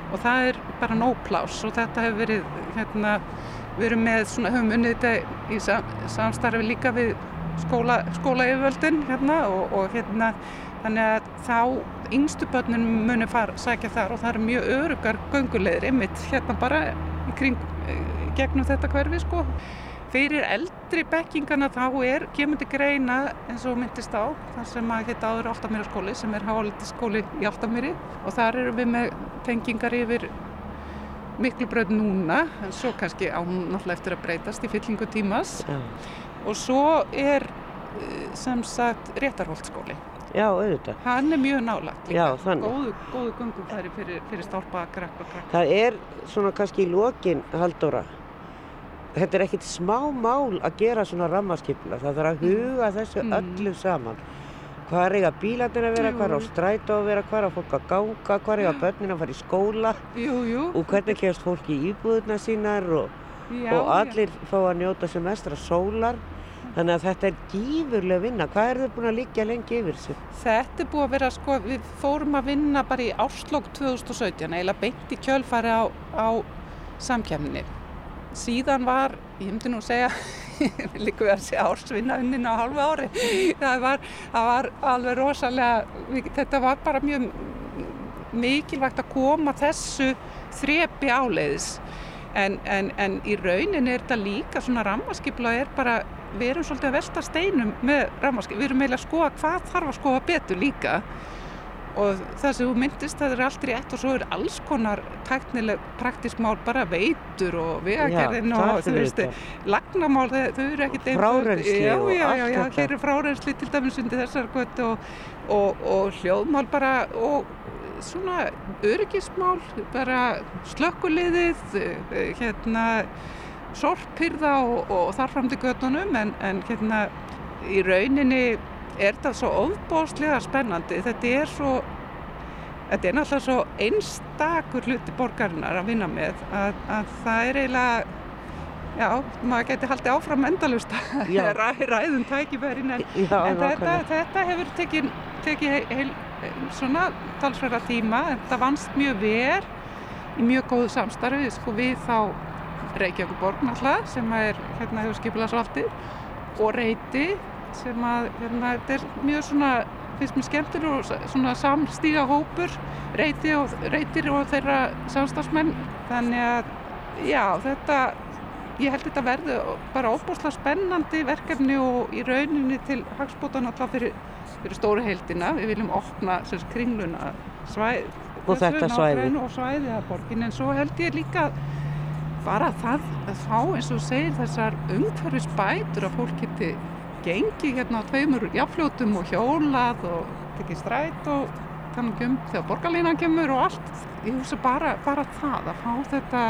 og það er bara nóplás og þetta hefur verið hérna, við erum með svona, höfum unnið þetta í samstarfi líka við skóla, skólaeyföldin hérna og, og hérna þannig að þá yngstu börnun muni fara að sækja þar og það eru mjög örugar göngulegir ymitt hérna bara í kring gegnum þetta hverfi sko. Fyrir eldri bekkingana þá er kemur til greina eins og myndist á þar sem að geta áður Áltamýra skóli sem er háliti skóli í Áltamýri og þar eru við með tengingar yfir miklu bröð núna en svo kannski á náttúrulega eftir að breytast í fyllingu tímas ja. og svo er eh, sem sagt Réttarholtskóli Já, auðvitað. Hann er mjög nálagt líka. Já, þannig. Góðu, góðu gungum færi fyrir, fyrir stálpa, krakk og krakk. Það er svona kannski í lokin, Haldóra, þetta er ekkit smá mál að gera svona rammarskipla. Það þarf að mm. huga þessu mm. öllu saman. Hvað er eiga bílarnir að vera, hvað er á strætó að vera, hvað er á fólk að ganga, hvað er eiga börnin að fara í skóla jú, jú. og hvernig kemst fólk í íbúðuna sínar og, já, og allir já. fá að njóta semestra sólar. Þannig að þetta er gífurlega vinna. Hvað er þau búin að liggja lengi yfir þessu? Þetta er búin að vera, sko, við fórum að vinna bara í áslokk 2017, eiginlega beint í kjölfari á, á samkjæmni. Síðan var, ég hefndi nú segja, líka við að segja ársvinnaunnin á halvu ári, það var, það var alveg rosalega, þetta var bara mjög mikilvægt að koma þessu þrepi áleiðis. En, en, en í raunin er þetta líka svona rammaskipla er bara við erum svolítið að velta steinum með rafmagnskip, við erum eiginlega að skoða hvað þarf að skoða betur líka og það sem þú myndist það er allt rétt og svo er alls konar tæknileg praktisk mál bara veitur og vegagerðin og þú veist lagnamál þau, eru ekkit frárensli já, já, já, já, hér er frárensli til dæmis undir þessar gött og, og, og hljóðmál bara og svona öryggismál bara slökkuliðið eh, hérna sorpyrða og, og þarfram til göttunum en, en hérna í rauninni er þetta svo ofbóðslega spennandi? Þetta er svo þetta er náttúrulega svo einstakur hluti borgarinnar að vinna með að, að það er eiginlega já, maður geti haldið áfram endalust Já. ræ, ræðum tækifærin en, Já, en þetta, þetta hefur tekið teki heil, heil, svona talsverða tíma. Þetta vannst mjög vel í mjög góðu samstarfi sko, við þá Reykjavíkuborg náttúrulega sem er hérna hefur skipilagsvaldið og reyti sem að hérna, þetta er mjög svona finnst mér skemmtileg og svona samstíga hópur reyti og, reytir og þeirra samstagsmenn þannig að já þetta ég held þetta verði bara óbúslega spennandi verkefni og í rauninni til hagspóta náttúrulega fyrir, fyrir stóru heildina. Við viljum opna sem sagt, kringluna svæð Og þetta svæði. og svæði að borgin en svo held ég líka bara það að fá eins og segir þessar umhverfisbætur að fólk geti gengi hérna á tveimur jafnfljótum og hjólað og tekið stræt og þannig um þegar borgarlínan kemur og allt ég hugsa bara, bara það að fá þetta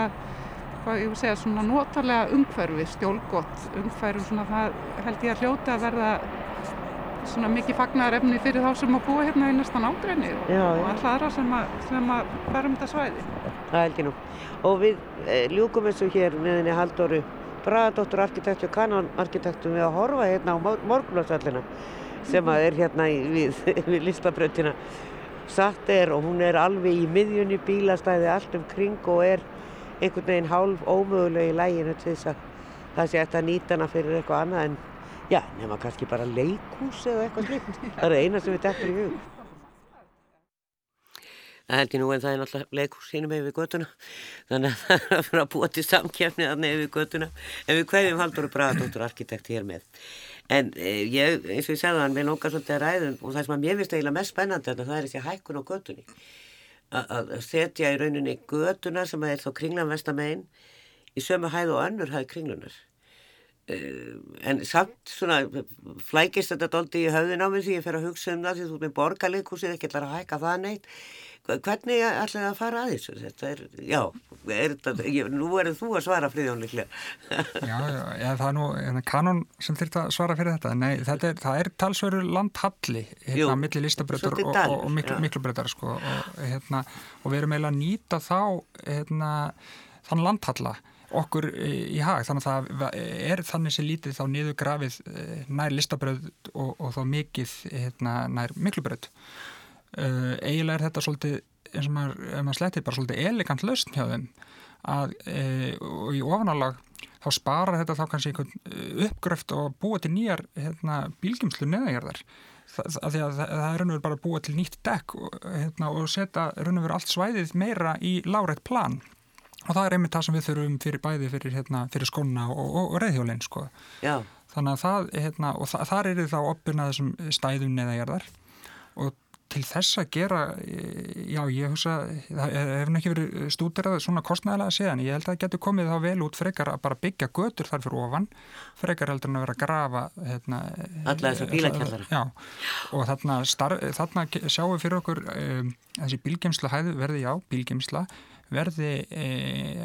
hvað ég vil segja svona notalega umhverfi, stjólgott umhverfi svona það held ég að hljóta að verða svona mikið fagnarefni fyrir þá sem að búa hérna í næstan ágræni og, og já. alltaf aðra sem að, sem að fara um þetta svæði. Það held ég nú. Og við e, ljúkum þessu hér með henni Halldóru Bragadóttur arkitektu og kanonarkitektum við að horfa hérna á morgunlásvallina sem að er hérna í, við, við listabrautina. Satt er og hún er alveg í miðjunni bílastæði allt um kring og er einhvern veginn hálf ómöguleg í læginu til þess að það sé eftir að nýta hana fyrir eitthvað annað en já, nema kannski bara leikhús eða eitthvað slíkt. Það er eina sem við dettur í hug. Það held ég nú en það er náttúrulega leikhús hínum yfir göttuna þannig að það er að fara að búa til samkjafni þannig yfir göttuna en við hverjum Halldóru Bragadóttur arkitekt hér með. En e, ég, eins og ég segði hann mér langar svolítið að ræðum og það sem að mér finnst eiginlega mest spennandi þarna, það er þessi hækkun á göttunni að setja í rauninni göttuna sem er þá kringlan vestamegin í sömu hæð og önnur hæð kringlunar. Eh, en samt svona flækist þetta doldi í höfðin á mér því ég fer að hugsa um það því þú ert með borgarleikhúsið ekki ætlar að hækka það neitt hvernig ætlar það að fara að þessu þetta er, já, er þetta, ég, nú erðu þú að svara friðjón líklega Já, já, já, það er nú hérna, kanon sem þurft að svara fyrir þetta. Nei, þetta er, það er talsveru landhalli hérna, milli listabröður og, og, og miklu, já. miklu breytar sko, og, hérna, og við erum eiginlega að nýta þá hérna, þann landhalla okkur í hag þannig að það er þannig sem lítið þá niður grafið eh, nær listabröð og, og þá mikið hérna, nær miklubröð uh, eiginlega er þetta svolítið eins og maður, ef maður slettið bara svolítið elegant lausn hjá þeim að uh, og í ofanálag þá sparar þetta þá kannski einhvern eh, uppgröft og búa til nýjar hérna, bílgjumslu neðagjörðar það, það, það, það er raun og veru bara að búa til nýtt dekk og, hérna, og setja raun og veru allt svæðið meira í lárætt plan. Og það er einmitt það sem við þurfum fyrir bæði fyrir, hérna, fyrir skóna og, og, og reyðhjólinn sko. Þannig að það, hérna, og þa þar er þá opuna þessum stæðum neðagjörðar og til þess að gera já, ég hugsa það hefur ekki verið stúderað svona kostnæðilega séðan, ég held að það getur komið þá vel út frekar að bara byggja götur þar fyrir ofan frekar heldur en að vera að grafa hérna, Alla þessa bílakjallara. Já, og þarna, starf, þarna sjáum við fyrir okkur um, þessi bílgemsla hæðu verði já, bílgemsla verði e,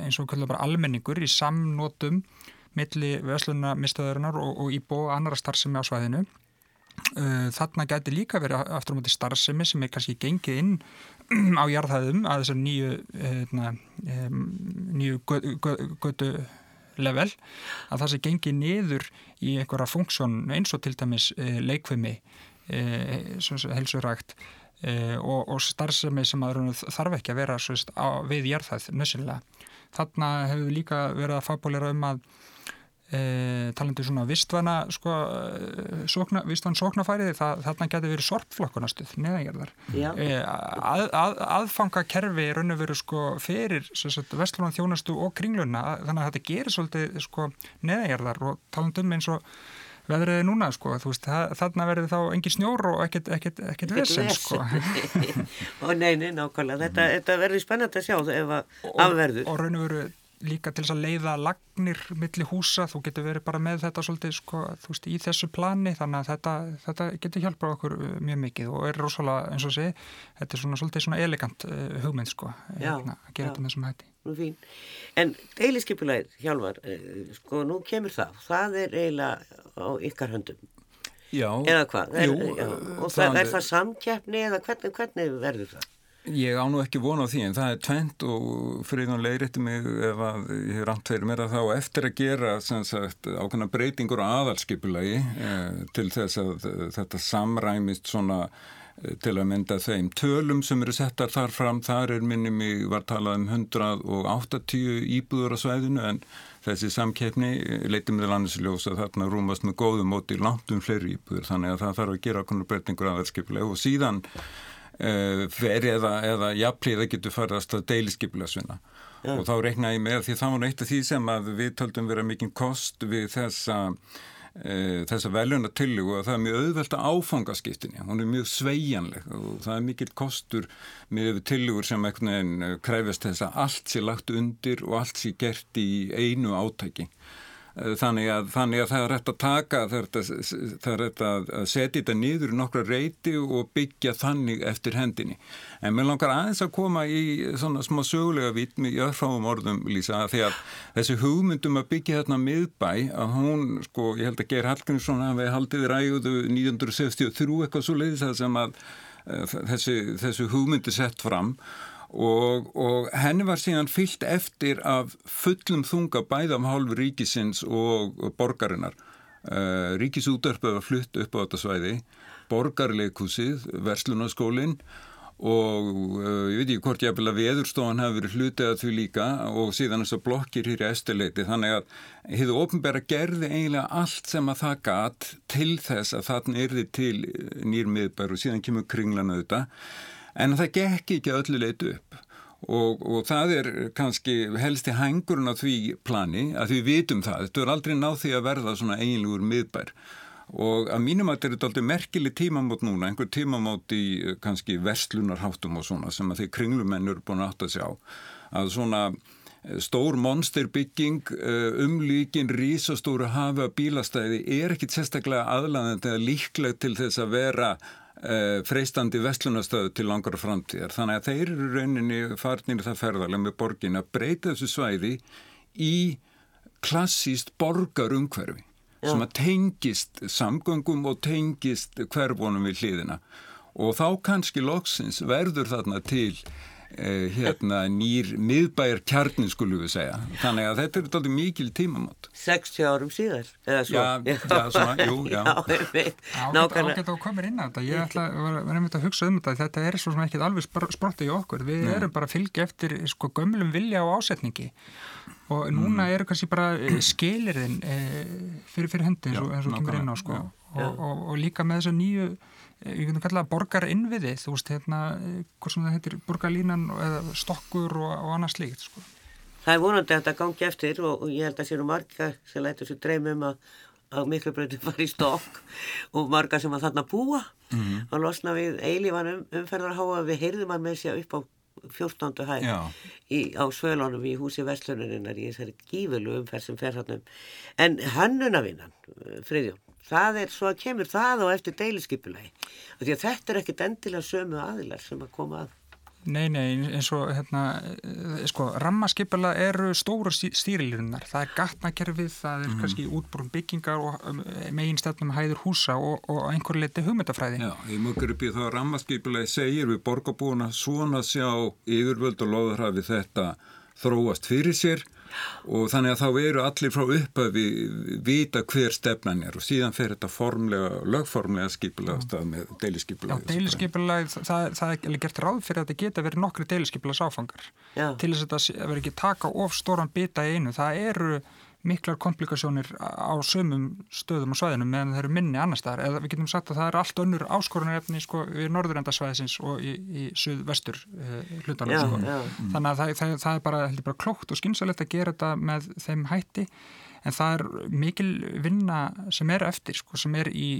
eins og kallar bara almenningur í samnotum milli vesluna mistöðurinnar og, og íbó og annara starfsemi á svæðinu þarna gæti líka verið aftur á móti starfsemi sem er kannski gengið inn á jarðhæðum að þessar nýju hérna, nýju götu level að það sé gengið niður í einhverja funksjón eins og til dæmis uh, leikvimi uh, helsurægt og, og starfsemi sem þarf ekki að vera svist, á, við jarðhæð nössinlega. Þarna hefur líka verið að fábólera um að E, talandi svona vistvæna sko, sókna, vistvæn sóknafæri það, þarna getur verið sorpflokkunastuð neðangerðar e, að, að, aðfanga kerfi raun og veru sko, fyrir vestlunum þjónastu og kringluna þannig að þetta gerir svolítið sko, neðangerðar og talandi um eins og veðrið er núna sko, þú veist, þarna verður þá engin snjór og ekkert, ekkert, ekkert vesen sko. og neini, nákvæmlega, þetta, þetta verður spennand að sjá ef að afverður. Og raun og veru líka til þess að leiða lagnir millir húsa, þú getur verið bara með þetta svolítið sko, þú veist, í þessu plani þannig að þetta, þetta getur hjálpað okkur uh, mjög mikið og er rosalega eins og sé þetta er svona svolítið svona elegant uh, hugmynd sko, já, hérna, að gera já. þetta með þessum hætti. Nú fín, en deiliskypulegir Hjálmar, uh, sko nú kemur það. Það er eiginlega á ykkar höndum. Já, eða hvað, er, jú, já, og það, það er það samkeppni eða hvernig, hvernig verður það? Ég á nú ekki vona á því en það er tvent og að leiðrætti mig ef að ég hef rámt fyrir mér að þá eftir að gera sagt, ákveðna breytingur á aðalskipulagi eh, til þess að þetta samræmist svona eh, til að mynda þeim tölum sem eru settar þar fram, þar er minni mig var talað um 180 íbúður á svæðinu en þessi samkeppni leiti með landisljós að þarna rúmast með góðum móti langt um fleiri íbúður þannig að það þarf að gera ákveðna breytingur aðalskipulagi. Og síðan fer eða, eða jafnliða getur farast að deiliskypilasvinna ja. og þá reikna ég með því það var eitt af því sem að við töldum vera mikinn kost við þessa uh, þessa veljuna tillugu og það er mjög auðvelt að áfangaskiptinni, hún er mjög sveianleg og það er mikill kostur með tillugur sem veginn kræfist þess að allt sé lagt undir og allt sé gert í einu átæki Eh, þannig að, þannig að það er rétt að taka, það er rétt að setja þetta niður í nokkra reyti og byggja þannig eftir hendinni. En mér langar aðeins að koma í svona smá sögulega vít með jöðfráum orðum Lísa því að þessi hugmyndum að byggja þarna miðbæ að hún, sko, ég held að Geir Hallgrímsson hafi haldið ræguðu 1963 eitthvað svo leiðis að sem að eh, þessi, þessi hugmyndi sett fram Og, og henni var síðan fyllt eftir af fullum þunga bæða um hálfu ríkisins og borgarinnar. Uh, Ríkisútörpöð var flutt upp á þetta svæði, borgarleikúsið, verslunarskólinn og uh, ég veit ekki hvort ég að veðurstofan hafi verið hlutið að því líka og síðan þess að blokkir hér í estuleiti. Þannig að hefðu ofnbæra gerði eiginlega allt sem að það gat til þess að þarna erði til nýrmiðbær og síðan kemur kringlan auðvitað en það gekk ekki öllu leitu upp. Og, og það er kannski helst í hengurinn á því plani að við vitum það, þetta er aldrei náð því að verða svona eiginlegur miðbær. Og að mínum að þetta er alltaf merkileg tímamót núna, einhver tímamót í eh, kannski verslunarháttum og svona sem að því kringlumennur er búin að átt að sjá að svona eh, stór monsterbygging eh, umlíkin rísastóru hafa bílastæði er ekkit sérstaklega aðlæðandi eða líkleg til þess að vera freistandi vestlunastöðu til langar framtíðar. Þannig að þeir eru rauninni farnir það ferðarlega með borgin að breyta þessu svæði í klassíst borgarumhverfi sem að tengist samgöngum og tengist hverfónum við hliðina og þá kannski loksins verður þarna til eh, hérna nýr miðbæjar kjarnin skulum við segja. Þannig að þetta er alltaf mikil tímamót. 60 árum síðar eða svo. Já, já. svona, jú, já. Ágætt á komir inn á þetta. Ég ætla að vera einmitt að hugsa um þetta. Þetta er svo sem ekki alveg sprottið í okkur. Við Nei. erum bara að fylgja eftir sko gömlum vilja og ásetningi. Og núna mm. eru kannski bara eh, skilirinn e, fyrir, fyrir hendi eins og, eins og kemur inn á sko. Og, og, og líka með þessu nýju við eh, getum kallað borgarinnviði þú veist hérna, hvort sem það heitir borgarlínan eða stokkur og, og annað slíkt sko. Það er vonandi að þetta gangi eftir og, og ég held að sér um marga sem lætur sér dreymum að, að miklubröndin var í stokk og marga sem að þarna búa mm -hmm. og losna við eilívan um, umferðarháa við heyrðum að með sér upp á 14. hæg í, á svölunum í húsi Vestlunurinnar í þessari gífurlu umferð sem fer hann um en hannunavinnan, Friðjón það er svo að kemur það og eftir deiliskypulagi því að þetta er ekkit endilega sömu aðilar sem að koma að Nei, nei, eins og hérna, eh, sko, rammaskipala eru stóru stýrilinnar, það er gatnakerfið, það er mm. kannski útbrún byggingar og um, megin stefnum hæður húsa og, og einhver liti hugmyndafræði. Já, ég mjögur upp í það að rammaskipala segir við borgarbúuna svona sjá yfirvöld og loður hafi þetta þróast fyrir sér og þannig að þá eru allir frá upp að við vita hver stefnan er og síðan fer þetta formlega, lögformlega skipilega stað með deilisskipilega. Já, deilisskipilega, það, það er gert ráð fyrir að þetta geta verið nokkru deilisskipilega sáfangar Já. til þess að þetta verður ekki taka of stóran bita í einu. Það eru miklar komplikasjónir á sömum stöðum og svæðinum meðan það eru minni annar staðar. Eða við getum sagt að það er allt önnur áskorunarefni sko, við norðurendasvæðisins og í, í suð-vestur uh, hlutanum sko. mm. þannig að það, það, það er bara, bara klókt og skynsalegt að gera þetta með þeim hætti. En það er mikil vinna sem er eftir sko, sem er í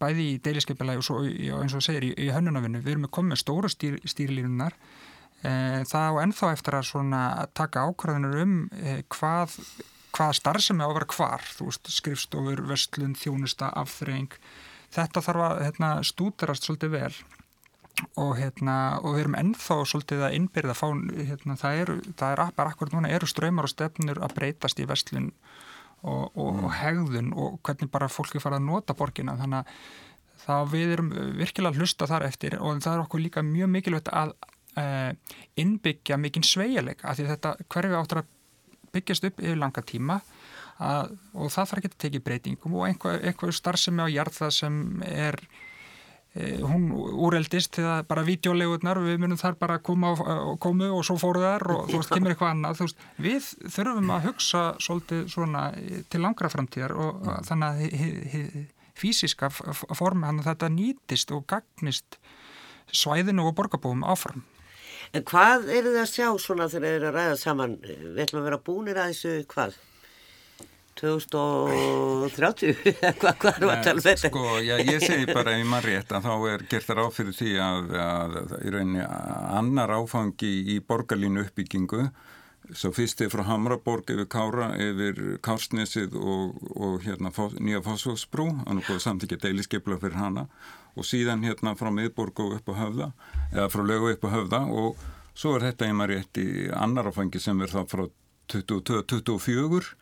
bæði í deiliskeipilagi og svo, eins og segir í, í hönnunavinnu, við erum með komið stóru stýr, stýrlínunar e, það á ennþá eftir að svona taka ákvæðanur um e, hvað hvaða starfsemi á að vera hvar, þú veist, skrifstofur, vestlun, þjónusta, afþreying. Þetta þarf að hérna, stúterast svolítið vel. Og, hérna, og við erum ennþá svolítið að innbyrða fá, hérna, það eru, það er bara akkurat núna eru ströymar og stefnur að breytast í vestlun og, og, mm. og hegðun og hvernig bara fólki fara að nota borgina. Þannig að það við erum virkilega að hlusta þar eftir og það er okkur líka mjög mikilvægt að innbyggja mikinn sveigileg af því þetta hverfi áttur að byggjast upp yfir langa tíma að, og það þarf ekki að tekið breytingum og einhver, einhver starfsemi á jarða sem er Eh, hún úreldist þegar bara videolegurnar, við munum þar bara koma og komu og svo fóru þar og þú veist, kemur eitthvað annað, veist, við þurfum að hugsa svolítið svona til langra framtíðar og mm. þannig að fysiska formi hann að þetta nýtist og gagnist svæðinu og borgarbúum áfram. En hvað eru það að sjá svona þegar þeir eru að ræða saman, við ætlum að vera búinir að þessu hvað? 2030 hvað hva er það að tala um þetta? Sko, já, ég segi bara ef maður rétt að þá er gert það ráð fyrir því að, að, að í rauninni annar áfangi í borgarlínu uppbyggingu svo fyrst er frá Hamraborg yfir Kára yfir Kársnesið og, og hérna nýja Fossvóksbrú hann er búin samtíkja deiliskeipla fyrir hana. Og síðan hérna frá miðborg og upp á höfða eða frá lögu upp á höfða. Og svo er þetta einmar rétt í annar áfangi sem er þá frá 22-24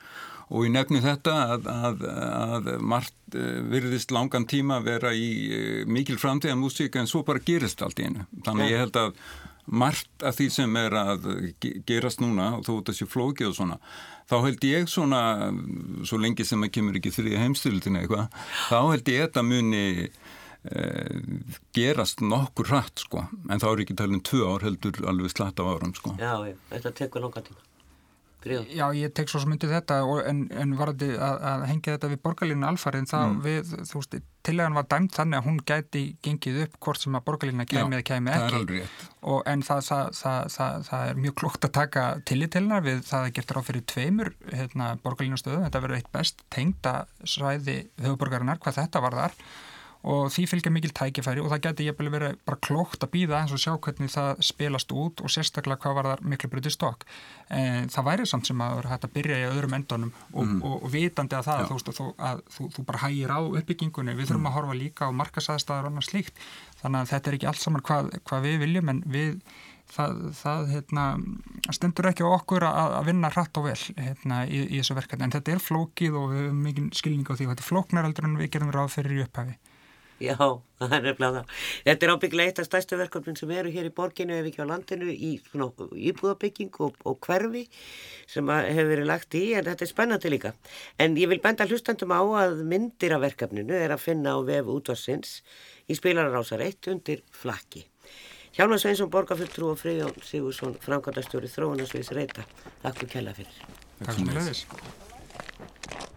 og ég nefni þetta að, að, að margt eh, virðist langan tíma vera í eh, mikil framtíðan músík en svo bara gerist allt í einu. Þannig ég held að margt af því sem er að gerast núna og þó þessi flókið og svona þá held ég svona, svo lengi sem að kemur ekki þrið heimstyrlutin eitthvað, þá held ég þetta muni eh, gerast nokkur hratt sko, en þá er ekki talin tvö ár heldur alveg slatt af áram sko. Já, þetta tekur langa tíma. Gríð. Já, ég tek svo sem undir þetta og, en, en varði að, að hengja þetta við borgarlínu alfarið þá mm. við, þú veist, tilægan var dæmt þannig að hún gæti gengið upp hvort sem að borgarlínu kemi eða kemi ekki. og, en það, það, það, það er mjög klokt að taka tillit til hennar. Við það getur á fyrir tveimur hérna, borgarlínu stöðu, þetta verður eitt best tengda svæði höfuborgarinnar hvað þetta var þar og því fylgja mikil tækifæri og það geti ég verið bara klókt að býða eins og sjá hvernig það spilast út og sérstaklega hvað var það miklu brutið stokk. En það væri samt sem að er hægt að byrja í öðrum endunum og, mm. og, og vitandi að það þú, veist, að, að þú, þú bara hægir á uppbyggingunni við þurfum mm. að horfa líka á markasæðstæðar og annað slíkt. Þannig að þetta er ekki allt saman hvað, hvað við viljum en við það, það hérna, stendur ekki okkur að, að vinna hratt og vel hérna, í, í þessu verkefni. En þetta er flókið og við hefum mikið skilning á því og þetta er flóknaraldur en við gerum ráð fyrir í upphafi Já, það er nefnilega það. Þetta er ábygglega eitt af stærstu verkefnin sem eru hér í borginu ef ekki á landinu í íbúðabygging og, og hverfi sem hefur verið lagt í en þetta er spennandi líka. En ég vil benda hlustandum á að myndir af verkefninu er að finna á vef útvarsins í spilararásar 1 undir flakki. Hjálmar Sveinsson, borgarfulltrú og Freyjón Sigursson, framkvæmdastjóri Þróunarsviðs Reita. Takk fyrir kella fyrir. Takk fyrir.